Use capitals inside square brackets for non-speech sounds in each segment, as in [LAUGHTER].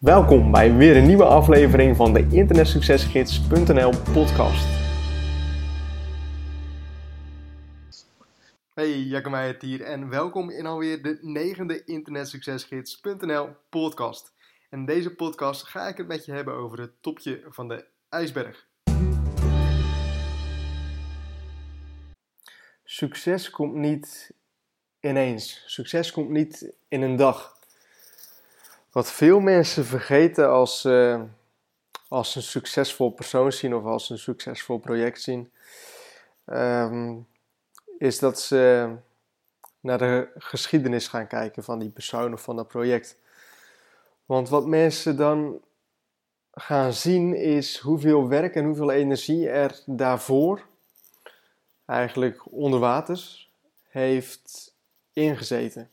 Welkom bij weer een nieuwe aflevering van de internetsuccesgids.nl podcast. Hey, Jacco hier en welkom in alweer de negende internetsuccesgids.nl podcast. En in deze podcast ga ik het met je hebben over het topje van de ijsberg. Succes komt niet ineens. Succes komt niet in een dag. Wat veel mensen vergeten als, uh, als een succesvol persoon zien of als een succesvol project zien, ehm, is dat ze naar de geschiedenis gaan kijken van die persoon of van dat project. Want wat mensen dan gaan zien is hoeveel werk en hoeveel energie er daarvoor, eigenlijk onder waters, heeft ingezeten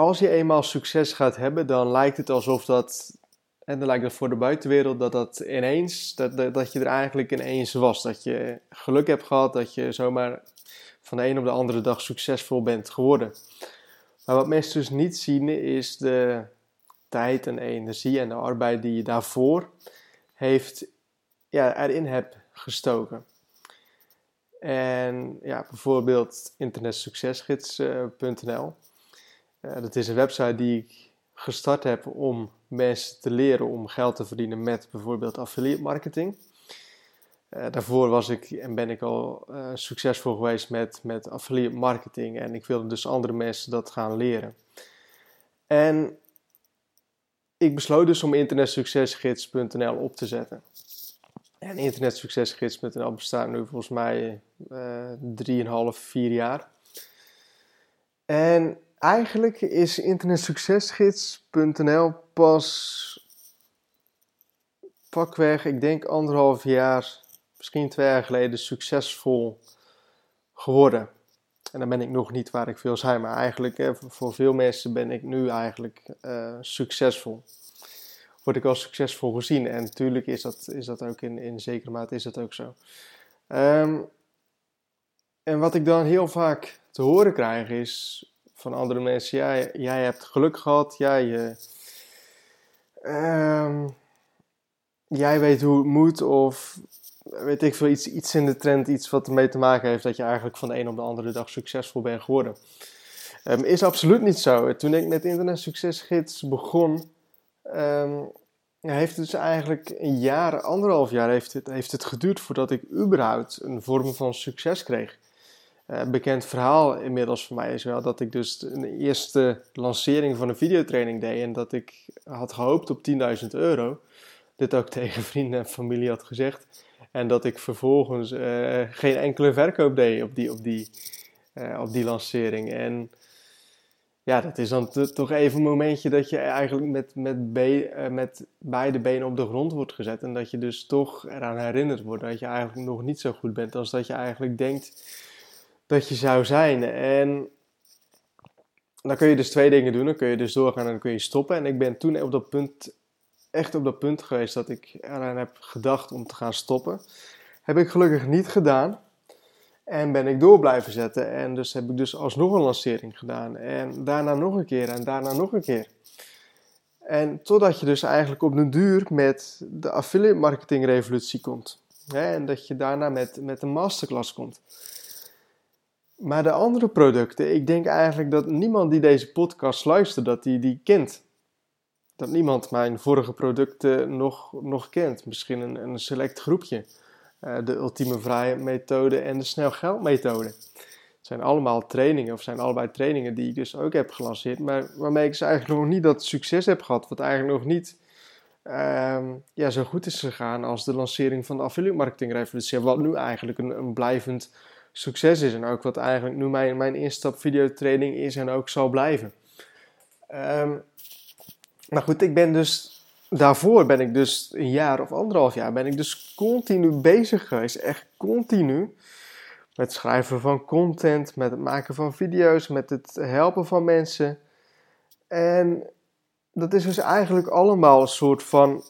als je eenmaal succes gaat hebben, dan lijkt het alsof dat, en dan lijkt het voor de buitenwereld dat dat ineens, dat, dat, dat je er eigenlijk ineens was. Dat je geluk hebt gehad, dat je zomaar van de een op de andere dag succesvol bent geworden. Maar wat mensen dus niet zien is de tijd en energie en de arbeid die je daarvoor heeft, ja, erin hebt gestoken. En ja, bijvoorbeeld internetsuccesgids.nl. Dat is een website die ik gestart heb om mensen te leren om geld te verdienen met bijvoorbeeld affiliate marketing. Uh, daarvoor was ik en ben ik al uh, succesvol geweest met, met affiliate marketing en ik wilde dus andere mensen dat gaan leren. En ik besloot dus om internetsuccesgids.nl op te zetten. En internetsuccesgids.nl bestaat nu volgens mij uh, 3,5, 4 jaar. En eigenlijk is internetsuccesgids.nl pas pakweg, ik denk anderhalf jaar, misschien twee jaar geleden, succesvol geworden. En dan ben ik nog niet waar ik wil zijn, maar eigenlijk voor veel mensen ben ik nu eigenlijk uh, succesvol. Word ik als succesvol gezien en natuurlijk is dat, is dat ook in, in zekere mate is dat ook zo. Um, en wat ik dan heel vaak te horen krijg is van andere mensen. Jij hebt geluk gehad. Jij, uh, jij weet hoe het moet. Of weet ik veel, iets, iets in de trend. Iets wat ermee te maken heeft dat je eigenlijk van de een op de andere dag succesvol bent geworden. Um, is absoluut niet zo. Toen ik met Internet Succesgids begon. Um, heeft het dus eigenlijk een jaar, anderhalf jaar heeft het, heeft het geduurd voordat ik überhaupt een vorm van succes kreeg. Uh, bekend verhaal inmiddels voor mij is wel dat ik dus een eerste lancering van een videotraining deed en dat ik had gehoopt op 10.000 euro. Dit ook [LAUGHS] tegen vrienden en familie had gezegd. En dat ik vervolgens uh, geen enkele verkoop deed op die, op die, uh, op die lancering. En ja, dat is dan toch even een momentje dat je eigenlijk met, met, met beide benen op de grond wordt gezet. En dat je dus toch eraan herinnerd wordt dat je eigenlijk nog niet zo goed bent als dat je eigenlijk denkt dat je zou zijn. En dan kun je dus twee dingen doen. Dan kun je dus doorgaan en dan kun je stoppen. En ik ben toen op dat punt, echt op dat punt geweest dat ik eraan heb gedacht om te gaan stoppen. Heb ik gelukkig niet gedaan. En ben ik door blijven zetten. En dus heb ik dus alsnog een lancering gedaan. En daarna nog een keer en daarna nog een keer. En totdat je dus eigenlijk op de duur met de affiliate marketing revolutie komt. En dat je daarna met, met een masterclass komt. Maar de andere producten, ik denk eigenlijk dat niemand die deze podcast luistert, dat die die kent. Dat niemand mijn vorige producten nog, nog kent. Misschien een, een select groepje. Uh, de ultieme vrije methode en de snel geld methode. Het zijn allemaal trainingen, of zijn allebei trainingen die ik dus ook heb gelanceerd. Maar waarmee ik dus eigenlijk nog niet dat succes heb gehad. Wat eigenlijk nog niet uh, ja, zo goed is gegaan als de lancering van de affiliate marketing revolutie. Wat nu eigenlijk een, een blijvend succes is. En ook wat eigenlijk nu mijn, mijn instap videotraining is en ook zal blijven. Um, maar goed, ik ben dus... Daarvoor ben ik dus een jaar of anderhalf jaar ben ik dus continu bezig geweest. Echt continu. Met schrijven van content, met het maken van video's, met het helpen van mensen. En dat is dus eigenlijk allemaal een soort van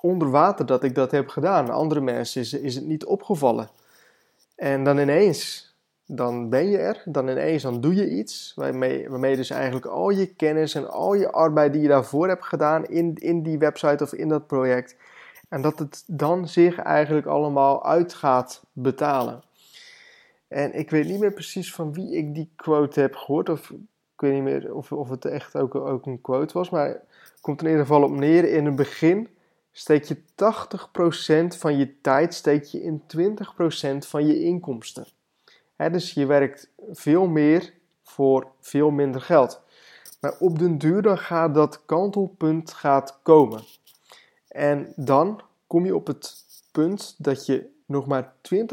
onder water dat ik dat heb gedaan. Andere mensen is het niet opgevallen. En dan ineens dan ben je er, dan ineens dan doe je iets waarmee, waarmee dus eigenlijk al je kennis en al je arbeid die je daarvoor hebt gedaan in, in die website of in dat project, en dat het dan zich eigenlijk allemaal uit gaat betalen. En ik weet niet meer precies van wie ik die quote heb gehoord, of ik weet niet meer of, of het echt ook, ook een quote was, maar het komt in ieder geval op neer. In het begin steek je 80% van je tijd steek je in 20% van je inkomsten dus je werkt veel meer voor veel minder geld. Maar op den duur dan gaat dat kantelpunt gaat komen. En dan kom je op het punt dat je nog maar 20%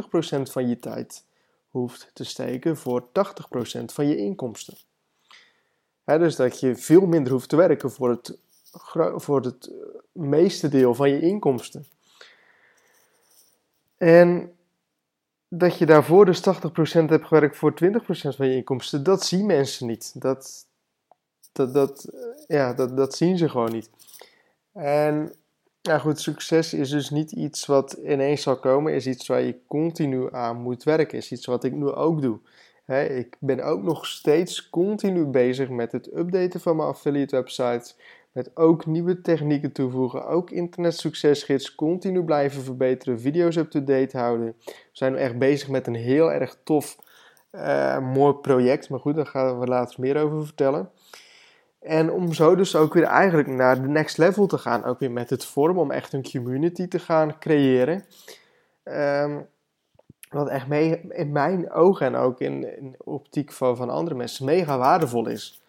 van je tijd hoeft te steken voor 80% van je inkomsten. dus dat je veel minder hoeft te werken voor het, voor het meeste deel van je inkomsten. En dat je daarvoor dus 80% hebt gewerkt voor 20% van je inkomsten, dat zien mensen niet. Dat, dat, dat, ja, dat, dat zien ze gewoon niet. En ja, goed, succes is dus niet iets wat ineens zal komen, is iets waar je continu aan moet werken, is iets wat ik nu ook doe. ik ben ook nog steeds continu bezig met het updaten van mijn affiliate websites, met ook nieuwe technieken toevoegen, ook internet succesgids, continu blijven verbeteren, video's up-to-date houden. We zijn echt bezig met een heel erg tof, uh, mooi project. Maar goed, daar gaan we later meer over vertellen. En om zo dus ook weer eigenlijk naar de next level te gaan, ook weer met het vorm, om echt een community te gaan creëren. Um, wat echt mee, in mijn ogen en ook in, in de optiek van, van andere mensen mega waardevol is.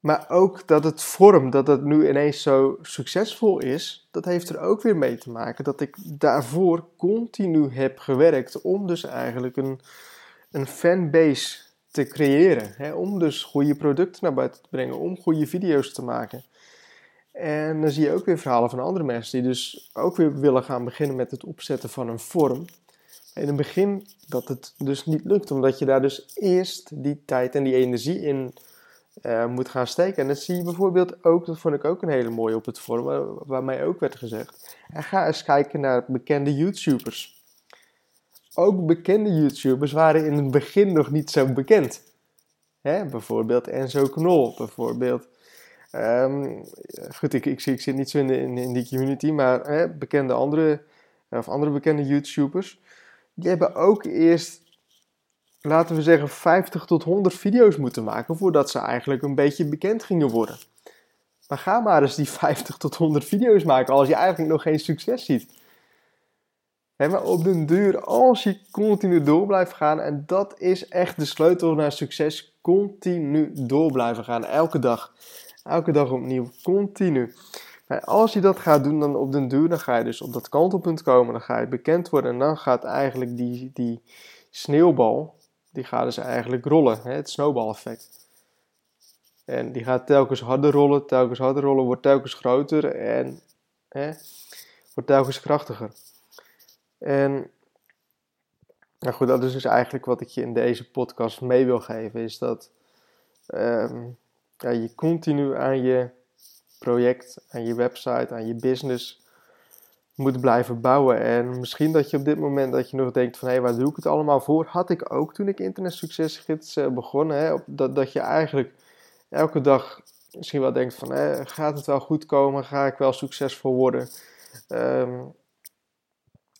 Maar ook dat het vorm, dat het nu ineens zo succesvol is, dat heeft er ook weer mee te maken dat ik daarvoor continu heb gewerkt om dus eigenlijk een, een fanbase te creëren. Hè? Om dus goede producten naar buiten te brengen, om goede video's te maken. En dan zie je ook weer verhalen van andere mensen die dus ook weer willen gaan beginnen met het opzetten van een vorm. In het begin dat het dus niet lukt, omdat je daar dus eerst die tijd en die energie in uh, moet gaan steken. En dat zie je bijvoorbeeld ook, dat vond ik ook een hele mooie op het forum, waar, mij ook werd gezegd. En ga eens kijken naar bekende YouTubers. Ook bekende YouTubers waren in het begin nog niet zo bekend. Hè? Bijvoorbeeld Enzo Knol, bijvoorbeeld. Um, goed, ik, ik, ik, zit niet zo in, in, in die community, maar hè, bekende andere, of andere bekende YouTubers, die hebben ook eerst laten we zeggen, 50 tot 100 video's moeten maken voordat ze eigenlijk een beetje bekend gingen worden. Maar ga maar eens die 50 tot 100 video's maken als je eigenlijk nog geen succes ziet. maar op den duur, als je continu door blijft gaan, en dat is echt de sleutel naar succes, continu door blijven gaan, elke dag. Elke dag opnieuw, continu. Maar als je dat gaat doen, dan op den duur, dan ga je dus op dat kantelpunt komen, dan ga je bekend worden en dan gaat eigenlijk die, die sneeuwbal, die gaat dus eigenlijk rollen, hè, het snowball-effect. En die gaat telkens harder rollen, telkens harder rollen, wordt telkens groter en hè, wordt telkens krachtiger. En nou goed, dat is dus eigenlijk wat ik je in deze podcast mee wil geven, is dat um, ja, je continu aan je project, aan je website, aan je business moet blijven bouwen. En misschien dat je op dit moment dat je nog denkt van hé, hey, waar doe ik het allemaal voor? Had ik ook toen ik Internet Succesgids uh, begon. Hè, dat, dat je eigenlijk elke dag misschien wel denkt van hé, gaat het wel goed komen? Ga ik wel succesvol worden? Ehm,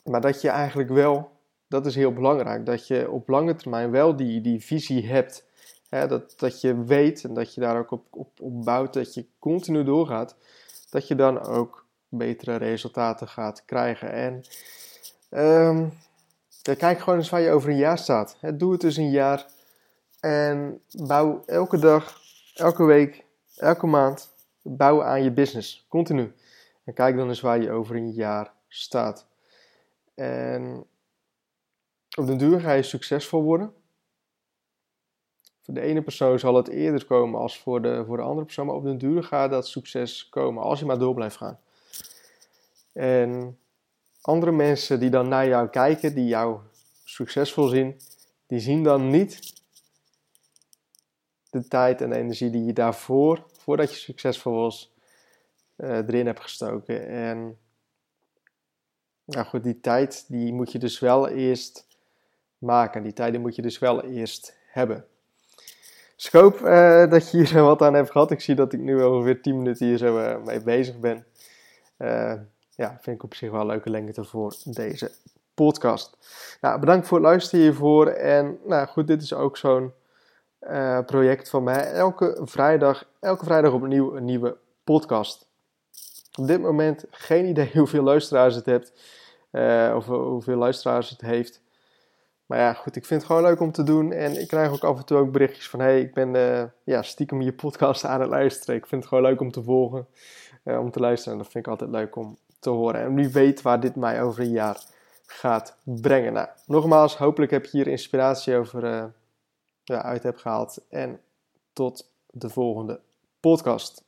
maar dat je eigenlijk wel, dat is heel belangrijk, dat je op lange termijn wel die, die visie hebt. Hè, dat, dat je weet en dat je daar ook op, op, op bouwt, dat je continu doorgaat. Dat je dan ook betere resultaten gaat krijgen. En um, kijk gewoon eens waar je over een jaar staat. Doe het dus een jaar en bouw elke dag, elke week, elke maand, bouw aan je business, continu. En kijk dan eens waar je over een jaar staat. En op de duur ga je succesvol worden. Voor de ene persoon zal het eerder komen als voor de, voor de andere persoon, maar op de duur gaat dat succes komen als je maar door blijft gaan. En andere mensen die dan naar jou kijken, die jou succesvol zien, die zien dan niet de tijd en de energie die je daarvoor, voordat je succesvol was, uh, erin hebt gestoken. En nou goed, die tijd die moet je dus wel eerst maken. Die tijden moet je dus wel eerst hebben. Dus ik hoop uh, dat je hier [LAUGHS] wat aan hebt gehad. Ik zie dat ik nu ongeveer 10 minuten hier zo uh, mee bezig ben. Uh, ja, vind ik op zich wel een leuke lengte voor deze podcast. Nou, bedankt voor het luisteren hiervoor. En nou goed, dit is ook zo'n project van mij. Elke vrijdag, elke vrijdag opnieuw een nieuwe podcast. Op dit moment geen idee [LAUGHS] hoeveel luisteraars het hebt. of hoeveel luisteraars het heeft. Maar ja, goed, ik vind het gewoon leuk om te doen. En ik krijg ook af en toe ook berichtjes van... hey, ik ben ja, stiekem je podcast aan het luisteren. Ik vind het gewoon leuk om te volgen, om te luisteren. En dat vind ik altijd leuk om te horen. En wie weet waar dit mij over een jaar gaat brengen. Nou, nogmaals, hopelijk heb je hier inspiratie over uh, ja, uit heb gehaald. En tot de volgende podcast.